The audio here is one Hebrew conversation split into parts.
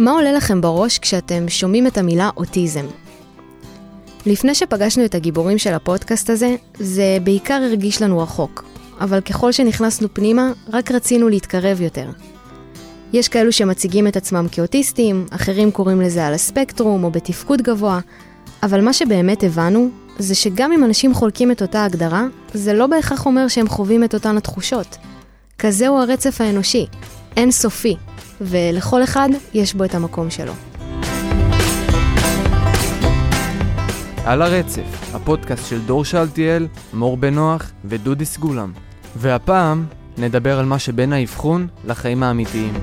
מה עולה לכם בראש כשאתם שומעים את המילה אוטיזם? לפני שפגשנו את הגיבורים של הפודקאסט הזה, זה בעיקר הרגיש לנו רחוק, אבל ככל שנכנסנו פנימה, רק רצינו להתקרב יותר. יש כאלו שמציגים את עצמם כאוטיסטים, אחרים קוראים לזה על הספקטרום או בתפקוד גבוה, אבל מה שבאמת הבנו, זה שגם אם אנשים חולקים את אותה הגדרה, זה לא בהכרח אומר שהם חווים את אותן התחושות. כזהו הרצף האנושי, אין סופי, ולכל אחד יש בו את המקום שלו. על הרצף, הפודקאסט של דור שאלתיאל, מור בנוח ודודי סגולם. והפעם נדבר על מה שבין האבחון לחיים האמיתיים.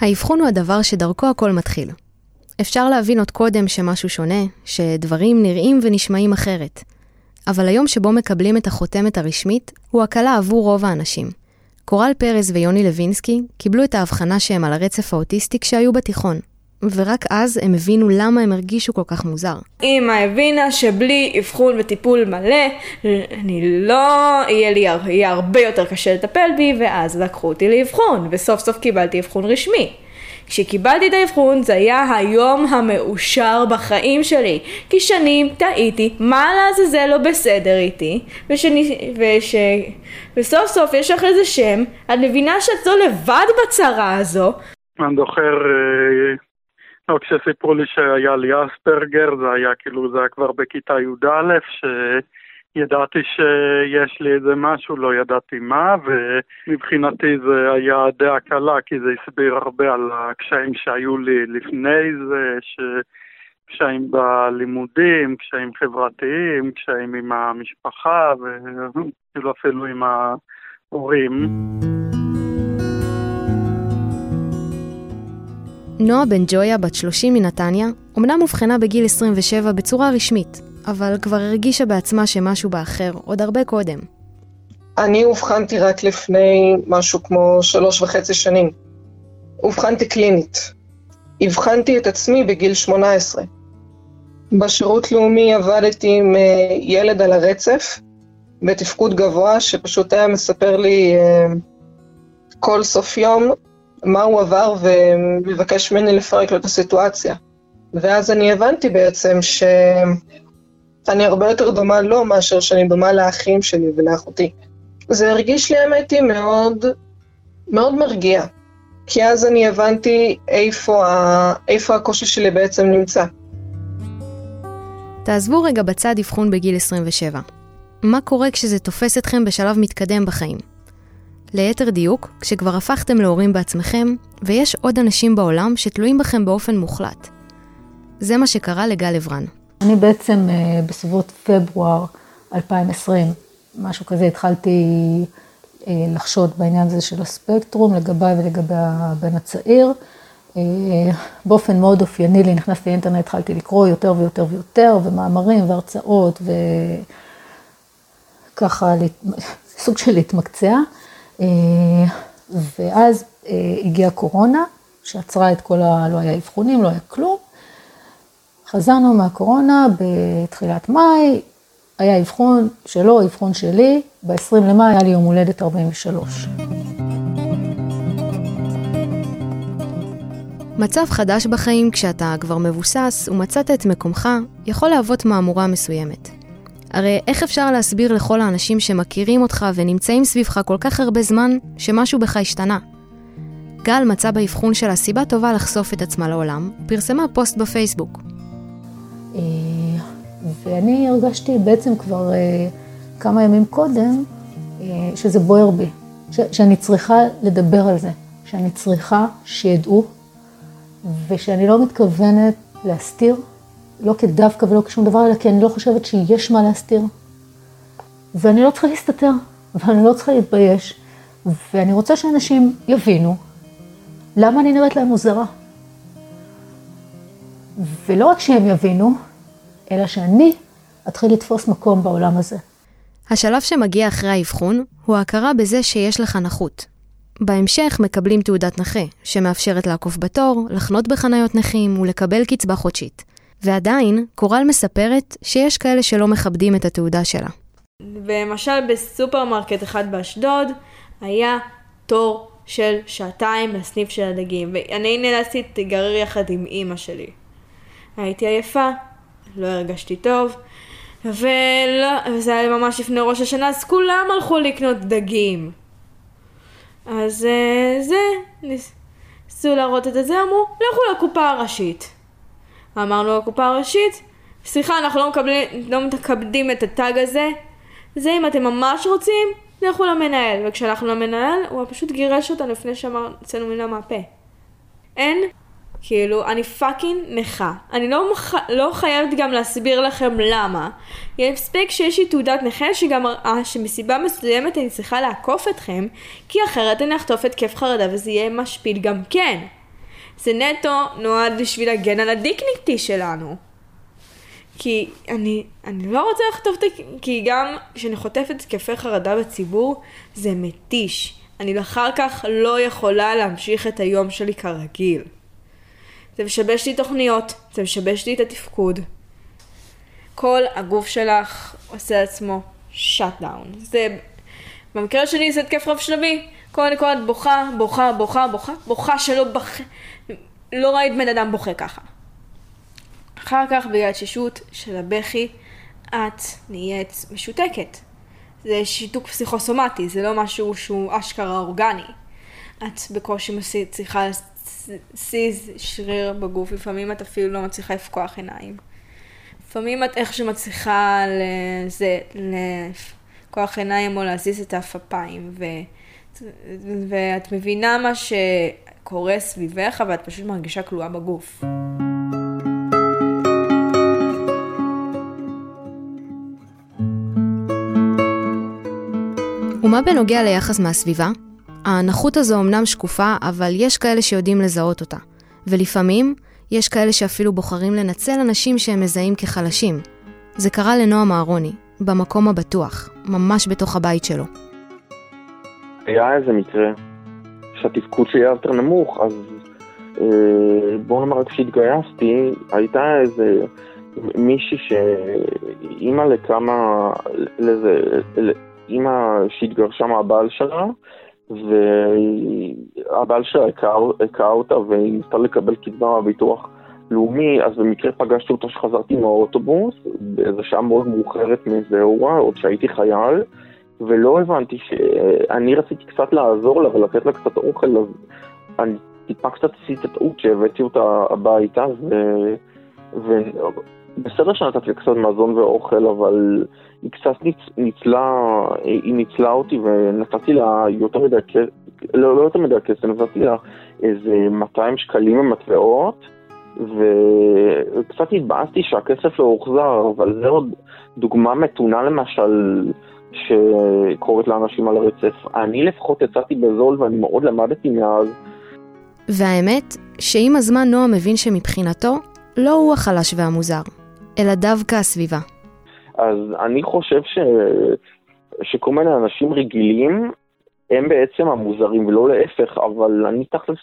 האבחון הוא הדבר שדרכו הכל מתחיל. אפשר להבין עוד קודם שמשהו שונה, שדברים נראים ונשמעים אחרת. אבל היום שבו מקבלים את החותמת הרשמית, הוא הקלה עבור רוב האנשים. קורל פרז ויוני לוינסקי קיבלו את ההבחנה שהם על הרצף האוטיסטי כשהיו בתיכון, ורק אז הם הבינו למה הם הרגישו כל כך מוזר. אמא הבינה שבלי אבחון וטיפול מלא, אני לא... יהיה לי יהיה הרבה יותר קשה לטפל בי, ואז לקחו אותי לאבחון, וסוף סוף קיבלתי אבחון רשמי. כשקיבלתי את האבחון זה היה היום המאושר בחיים שלי. כי שנים טעיתי מה לעזאזל לא בסדר איתי? ושני, וש, וסוף סוף יש לך איזה שם את מבינה שאת לא לבד בצרה הזו? אני זוכר אה, לא, כשסיפרו לי שהיה לי אספרגר זה היה כאילו זה היה כבר בכיתה י"א ש... ידעתי שיש לי איזה משהו, לא ידעתי מה, ומבחינתי זה היה די הקלה, כי זה הסביר הרבה על הקשיים שהיו לי לפני זה, ש... קשיים בלימודים, קשיים חברתיים, קשיים עם המשפחה, וכאילו אפילו עם ההורים. נועה בן ג'ויה, בת 30 מנתניה, אמנם אובחנה בגיל 27 בצורה רשמית, אבל כבר הרגישה בעצמה שמשהו באחר עוד הרבה קודם. אני אובחנתי רק לפני משהו כמו שלוש וחצי שנים. אובחנתי קלינית. אבחנתי את עצמי בגיל 18. בשירות לאומי עבדתי עם אה, ילד על הרצף, בתפקוד גבוה, שפשוט היה מספר לי אה, כל סוף יום מה הוא עבר ומבקש ממני לפרק לו את הסיטואציה. ואז אני הבנתי בעצם ש... אני הרבה יותר דומה לו מאשר שאני דומה לאחים שלי ולאחותי. זה הרגיש לי, האמת היא, מאוד, מאוד מרגיע. כי אז אני הבנתי איפה, ה... איפה הקושי שלי בעצם נמצא. תעזבו רגע בצד אבחון בגיל 27. מה קורה כשזה תופס אתכם בשלב מתקדם בחיים? ליתר דיוק, כשכבר הפכתם להורים בעצמכם, ויש עוד אנשים בעולם שתלויים בכם באופן מוחלט. זה מה שקרה לגל עברן. אני בעצם אה, בסביבות פברואר 2020, משהו כזה, התחלתי אה, לחשוד בעניין הזה של הספקטרום, לגביי ולגבי הבן הצעיר. אה, באופן מאוד אופייני לי, נכנסתי לאינטרנט, התחלתי לקרוא יותר ויותר ויותר, ומאמרים והרצאות, וככה סוג של להתמקצע. ואז הגיעה קורונה, שעצרה את כל ה... לא היה אבחונים, לא היה כלום. חזרנו מהקורונה בתחילת מאי, היה אבחון שלו, אבחון שלי, ב-20 למאי היה לי יום הולדת 43. מצב חדש בחיים כשאתה כבר מבוסס ומצאת את מקומך, יכול להוות מהמורה מסוימת. הרי איך אפשר להסביר לכל האנשים שמכירים אותך ונמצאים סביבך כל כך הרבה זמן, שמשהו בך השתנה? גל מצא באבחון שלה סיבה טובה לחשוף את עצמה לעולם, ופרסמה פוסט בפייסבוק. אה, ואני הרגשתי בעצם כבר אה, כמה ימים קודם אה, שזה בוער בי, שאני צריכה לדבר על זה, שאני צריכה שידעו, ושאני לא מתכוונת להסתיר, לא כדווקא ולא כשום דבר, אלא כי אני לא חושבת שיש מה להסתיר. ואני לא צריכה להסתתר, ואני לא צריכה להתבייש, ואני רוצה שאנשים יבינו למה אני נראית להם מוזרה. ולא רק שהם יבינו, אלא שאני אתחיל לתפוס מקום בעולם הזה. השלב שמגיע אחרי האבחון הוא ההכרה בזה שיש לך נכות. בהמשך מקבלים תעודת נכה, שמאפשרת לעקוף בתור, לחנות בחניות נכים ולקבל קצבה חודשית. ועדיין, קורל מספרת שיש כאלה שלא מכבדים את התעודה שלה. למשל בסופרמרקט אחד באשדוד, היה תור של שעתיים לסניף של הדגים, ואני נאלצתי להיגרר יחד עם אימא שלי. הייתי עייפה, לא הרגשתי טוב, ולא, וזה היה ממש לפני ראש השנה, אז כולם הלכו לקנות דגים. אז uh, זה, ניסו להראות את זה, אמרו, לכו לקופה הראשית. אמרנו לקופה הראשית, סליחה, אנחנו לא מקבלים, לא מקבלים את הטאג הזה, זה אם אתם ממש רוצים, לכו למנהל. וכשהלכנו למנהל, הוא פשוט גירש אותנו לפני שאמרנו מילה מהפה. אין כאילו, אני fucking נכה. אני לא, מח... לא חייבת גם להסביר לכם למה. יש מספיק שיש לי תעודת נכה שגם מראה שמסיבה מסוימת אני צריכה לעקוף אתכם, כי אחרת אני אחטוף התקף חרדה וזה יהיה משפיל גם כן. זה נטו נועד בשביל להגן על הדיקניטי שלנו. כי אני, אני לא רוצה לחטוף את... כי גם כשאני חוטפת התקפי חרדה בציבור, זה מתיש. אני אחר כך לא יכולה להמשיך את היום שלי כרגיל. זה משבש לי תוכניות, זה משבש לי את התפקוד. כל הגוף שלך עושה עצמו שאט דאון. זה, במקרה שלי זה התקף רב שלבי. קודם כל את בוכה, בוכה, בוכה, בוכה, בוכה שלא בח... לא ראית בן אדם בוכה ככה. אחר כך בגלל התשישות של הבכי, את נהיית משותקת. זה שיתוק פסיכוסומטי, זה לא משהו שהוא אשכרה אורגני. את בקושי מצליחה סיז שריר בגוף, לפעמים את אפילו לא מצליחה לפקוח עיניים. לפעמים את איכשהו מצליחה לזה, לפקוח עיניים או להזיז את האפפיים, ו... ואת מבינה מה שקורה סביבך, אבל את פשוט מרגישה כלואה בגוף. ומה בנוגע ליחס מהסביבה? הנכות הזו אמנם שקופה, אבל יש כאלה שיודעים לזהות אותה. ולפעמים, יש כאלה שאפילו בוחרים לנצל אנשים שהם מזהים כחלשים. זה קרה לנועם אהרוני, במקום הבטוח, ממש בתוך הבית שלו. היה איזה מקרה שהתפקוד שלי היה יותר נמוך, אז אה, בוא נאמר רק כשהתגייסתי, הייתה איזה מישהי שאימא לכמה, לאיזה, אימא שהתגרשה מהבעל שלה, והבעל שלה הכה אותה והיא ניסתה לקבל קצבה מהביטוח לאומי, אז במקרה פגשתי אותה שחזרתי מהאוטובוס, באיזה שעה מאוד מאוחרת מאיזה אירוע, עוד שהייתי חייל, ולא הבנתי שאני רציתי קצת לעזור לה ולתת לה קצת אוכל, אז אני טיפה קצת עשיתי את הטעות שהבאתי אותה הביתה, ו... בסדר שנתתי לה קצת מזון ואוכל, אבל היא קצת ניצ... ניצלה, היא ניצלה אותי ונתתי לה יותר מדי כסף, לא, לא יותר מדי כסף, נתתי לה איזה 200 שקלים במטבעות, וקצת התבאסתי שהכסף לא הוחזר, אבל זה עוד דוגמה מתונה למשל שקורית לאנשים על הרצף. אני לפחות יצאתי בזול ואני מאוד למדתי מאז. והאמת, שעם הזמן נועה מבין שמבחינתו, לא הוא החלש והמוזר, אלא דווקא הסביבה. אז אני חושב ש... שכל מיני אנשים רגילים הם בעצם המוזרים ולא להפך, אבל אני תכלס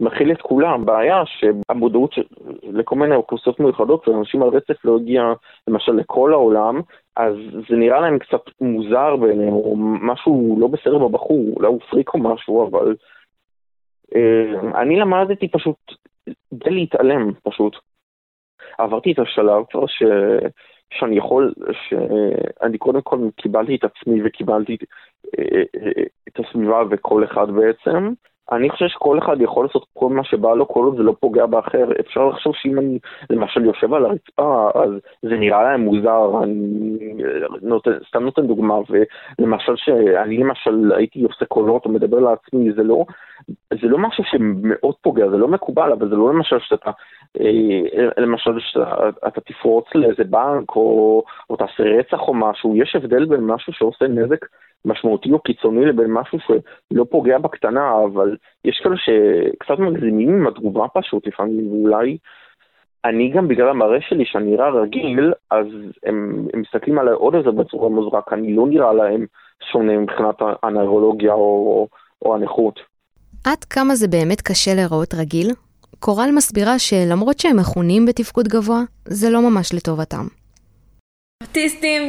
מכיל את כולם. בעיה שהמודעות ש... לכל מיני אוכלוסיות מיוחדות ואנשים על רצף לא הגיע למשל לכל העולם, אז זה נראה להם קצת מוזר בעיניהם, או משהו לא בסדר בבחור, אולי הוא פריק או משהו, אבל אה, אני למדתי פשוט די להתעלם פשוט. עברתי את השלב כבר ש... שאני יכול, שאני קודם כל קיבלתי את עצמי וקיבלתי את הסביבה וכל אחד בעצם. אני חושב שכל אחד יכול לעשות כל מה שבא לו, כל עוד זה לא פוגע באחר. אפשר לחשוב שאם אני למשל יושב על הרצפה, אז זה נראה להם מוזר. אני נותן, סתם נותן דוגמה, ולמשל שאני למשל הייתי עושה קולות או מדבר לעצמי, זה לא, זה לא משהו שמאוד פוגע, זה לא מקובל, אבל זה לא למשל שאתה, אה, למשל שאתה תפרוץ לאיזה בנק או, או תעשה רצח או משהו, יש הבדל בין משהו שעושה נזק משמעותי או קיצוני לבין משהו שלא פוגע בקטנה, אבל יש כאלה שקצת מגזימים עם התגובה פשוט לפעמים, ואולי אני גם בגלל המראה שלי שאני נראה רגיל, אז הם, הם מסתכלים עליי עוד איזה בצורה מוזרה, כי אני לא נראה להם שונה מבחינת הנוירולוגיה או, או הנכות. עד כמה זה באמת קשה להיראות רגיל? קורל מסבירה שלמרות שהם מכונים בתפקוד גבוה, זה לא ממש לטובתם. אוטיסטים,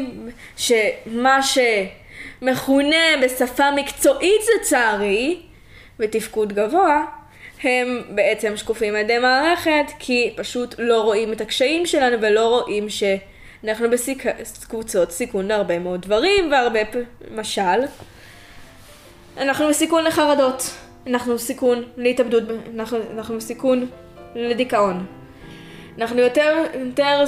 שמה שמכונה בשפה מקצועית לצערי, ותפקוד גבוה, הם בעצם שקופים על ידי מערכת, כי פשוט לא רואים את הקשיים שלנו ולא רואים שאנחנו בקבוצות סיכון להרבה מאוד דברים, והרבה, משל, אנחנו בסיכון לחרדות, אנחנו בסיכון להתאבדות, אנחנו, אנחנו בסיכון לדיכאון. אנחנו יותר, יותר,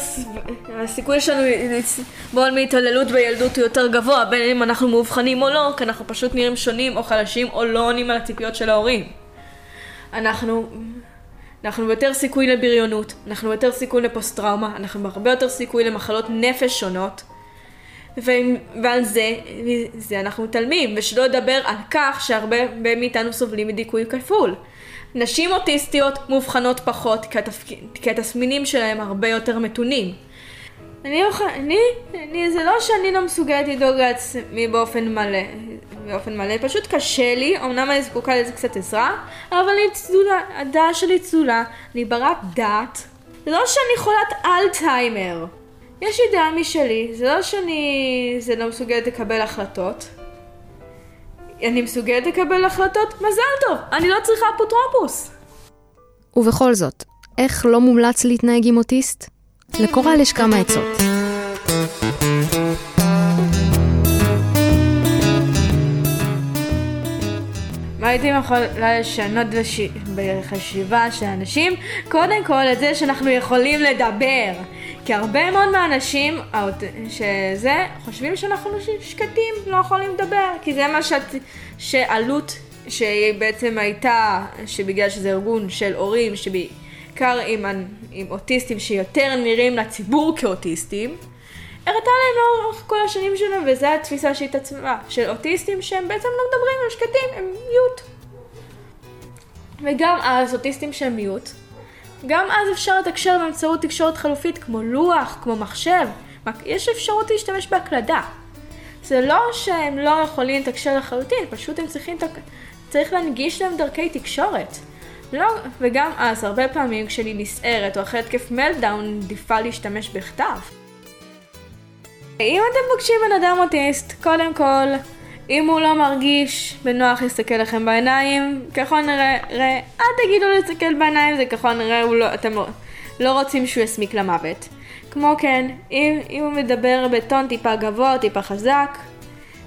הסיכוי שלנו לסבול מהתעללות בילדות הוא יותר גבוה, בין אם אנחנו מאובחנים או לא, כי אנחנו פשוט נראים שונים או חלשים או לא עונים על הציפיות של ההורים. אנחנו, אנחנו ביותר סיכוי לבריונות, אנחנו ביותר סיכוי לפוסט טראומה, אנחנו בהרבה יותר סיכוי למחלות נפש שונות, ו- ועל זה, זה אנחנו מתעלמים, ושלא לדבר על כך שהרבה מאיתנו סובלים מדיכוי כפול. נשים אוטיסטיות מאובחנות פחות כי התסמינים שלהם הרבה יותר מתונים. אני, אני, אני, זה לא שאני לא מסוגלת לדאוג לעצמי באופן מלא, באופן מלא, פשוט קשה לי, אמנם אני זקוקה לזה קצת עזרה, אבל אני צלולה, הדעה שלי צלולה, אני ברת דעת. זה לא שאני חולת אלצהיימר. יש לי דעה משלי, זה לא שאני זה לא מסוגלת לקבל החלטות. אני מסוגלת לקבל החלטות? מזל טוב, אני לא צריכה אפוטרופוס. ובכל זאת, איך לא מומלץ להתנהג עם אוטיסט? לקורל יש כמה עצות. מה הייתי יכולה לשנות בש... בחשיבה של אנשים? קודם כל את זה שאנחנו יכולים לדבר. כי הרבה מאוד מהאנשים שזה חושבים שאנחנו שקטים, לא יכולים לדבר. כי זה מה שאת... שעלות שהיא בעצם הייתה, שבגלל שזה ארגון של הורים שבעיקר עם, עם אוטיסטים שיותר נראים לציבור כאוטיסטים, הראתה להם לאורך כל השנים שלהם, וזו התפיסה שהתעצמה, של אוטיסטים שהם בעצם לא מדברים, הם שקטים, הם מיוט. וגם אז אוטיסטים שהם מיוט, גם אז אפשר לתקשר באמצעות תקשורת חלופית כמו לוח, כמו מחשב, יש אפשרות להשתמש בהקלדה. זה לא שהם לא יכולים לתקשר לחלוטין, פשוט הם צריכים, צריך להנגיש להם דרכי תקשורת. לא, וגם אז, הרבה פעמים כשאני נסערת או אחרי התקף מלדאון, עדיפה להשתמש בכתב. אם אתם פוגשים בן אדם אוטיסט, קודם כל, אם הוא לא מרגיש בנוח להסתכל לכם בעיניים, ככל נראה, ראה, אל תגידו להסתכל בעיניים, זה ככל נראה, לא, אתם לא, לא רוצים שהוא יסמיק למוות. כמו כן, אם, אם הוא מדבר בטון טיפה גבוה, טיפה חזק,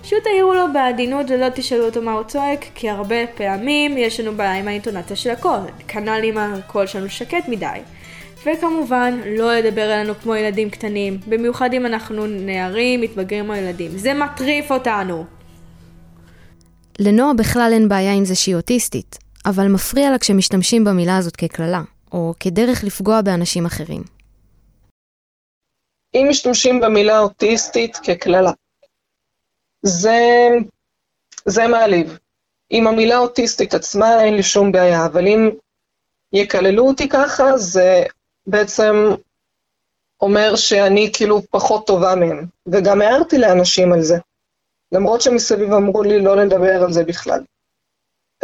פשוט תעירו לו בעדינות ולא תשאלו אותו מה הוא צועק, כי הרבה פעמים יש לנו בעיה עם האינטונציה של הקול, כנ"ל אם הקול שלנו שקט מדי. וכמובן, לא לדבר אלינו כמו ילדים קטנים, במיוחד אם אנחנו נערים, מתבגרים או ילדים. זה מטריף אותנו. לנועה בכלל אין בעיה עם זה שהיא אוטיסטית, אבל מפריע לה כשמשתמשים במילה הזאת כקללה, או כדרך לפגוע באנשים אחרים. אם משתמשים במילה אוטיסטית כקללה, זה, זה מעליב. עם המילה אוטיסטית עצמה אין לי שום בעיה, אבל אם יקללו אותי ככה, זה בעצם אומר שאני כאילו פחות טובה מהם. וגם הערתי לאנשים על זה, למרות שמסביב אמרו לי לא לדבר על זה בכלל.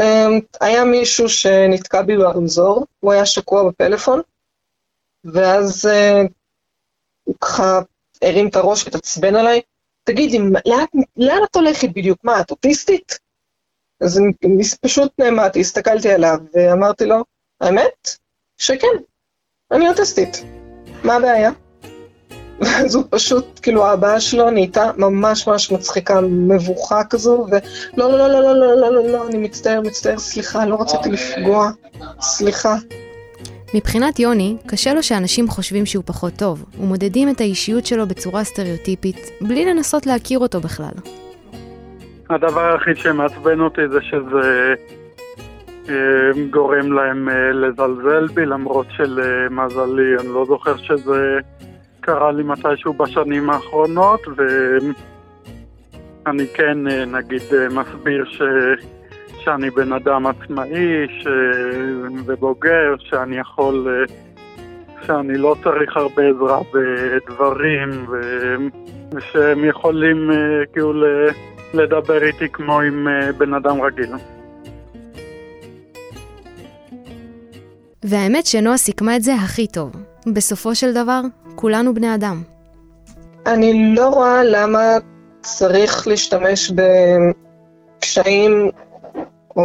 אמ, היה מישהו שנתקע בי ברמזור, הוא היה שקוע בפלאפון, ואז אה, הוא ככה הרים את הראש והתעצבן עליי, תגידי, לאן, לאן את הולכת בדיוק? מה, את אוטיסטית? אז אני פשוט נעמדתי, הסתכלתי עליו ואמרתי לו, האמת? שכן, אני אוטיסטית. מה הבעיה? ואז הוא פשוט, כאילו ההבעה שלו נהייתה ממש ממש מצחיקה, מבוכה כזו, ולא, לא, לא, לא, לא, לא, לא, לא, לא, אני מצטער, מצטער, סליחה, לא רציתי לפגוע, סליחה. מבחינת יוני, קשה לו שאנשים חושבים שהוא פחות טוב, ומודדים את האישיות שלו בצורה סטריאוטיפית, בלי לנסות להכיר אותו בכלל. הדבר היחיד שמעצבן אותי זה שזה אה, גורם להם אה, לזלזל בי, למרות שלמזלי אני לא זוכר שזה קרה לי מתישהו בשנים האחרונות, ואני כן אה, נגיד מסביר ש... שאני בן אדם עצמאי ש... ובוגר, שאני יכול, שאני לא צריך הרבה עזרה בדברים, ו... ושהם יכולים כאילו לדבר איתי כמו עם בן אדם רגיל. והאמת שנועה סיכמה את זה הכי טוב. בסופו של דבר, כולנו בני אדם. אני לא רואה למה צריך להשתמש בקשיים או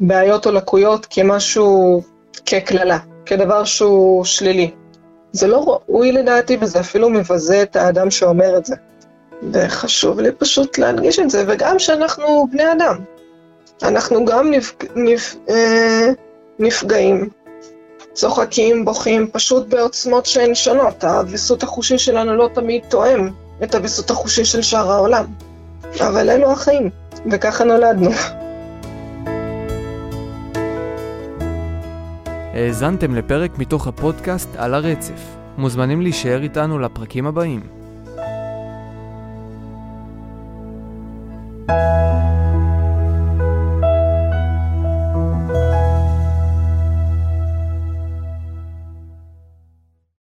בעיות או לקויות כמשהו, כקללה, כדבר שהוא שלילי. זה לא ראוי לדעתי וזה אפילו מבזה את האדם שאומר את זה. וחשוב לי פשוט להנגיש את זה, וגם שאנחנו בני אדם. אנחנו גם נפג... נפ... אה... נפגעים, צוחקים, בוכים, פשוט בעוצמות שהן שונות. הוויסות החושי שלנו לא תמיד תואם את הוויסות החושי של שאר העולם. אבל אלו החיים, וככה נולדנו. האזנתם לפרק מתוך הפודקאסט על הרצף. מוזמנים להישאר איתנו לפרקים הבאים.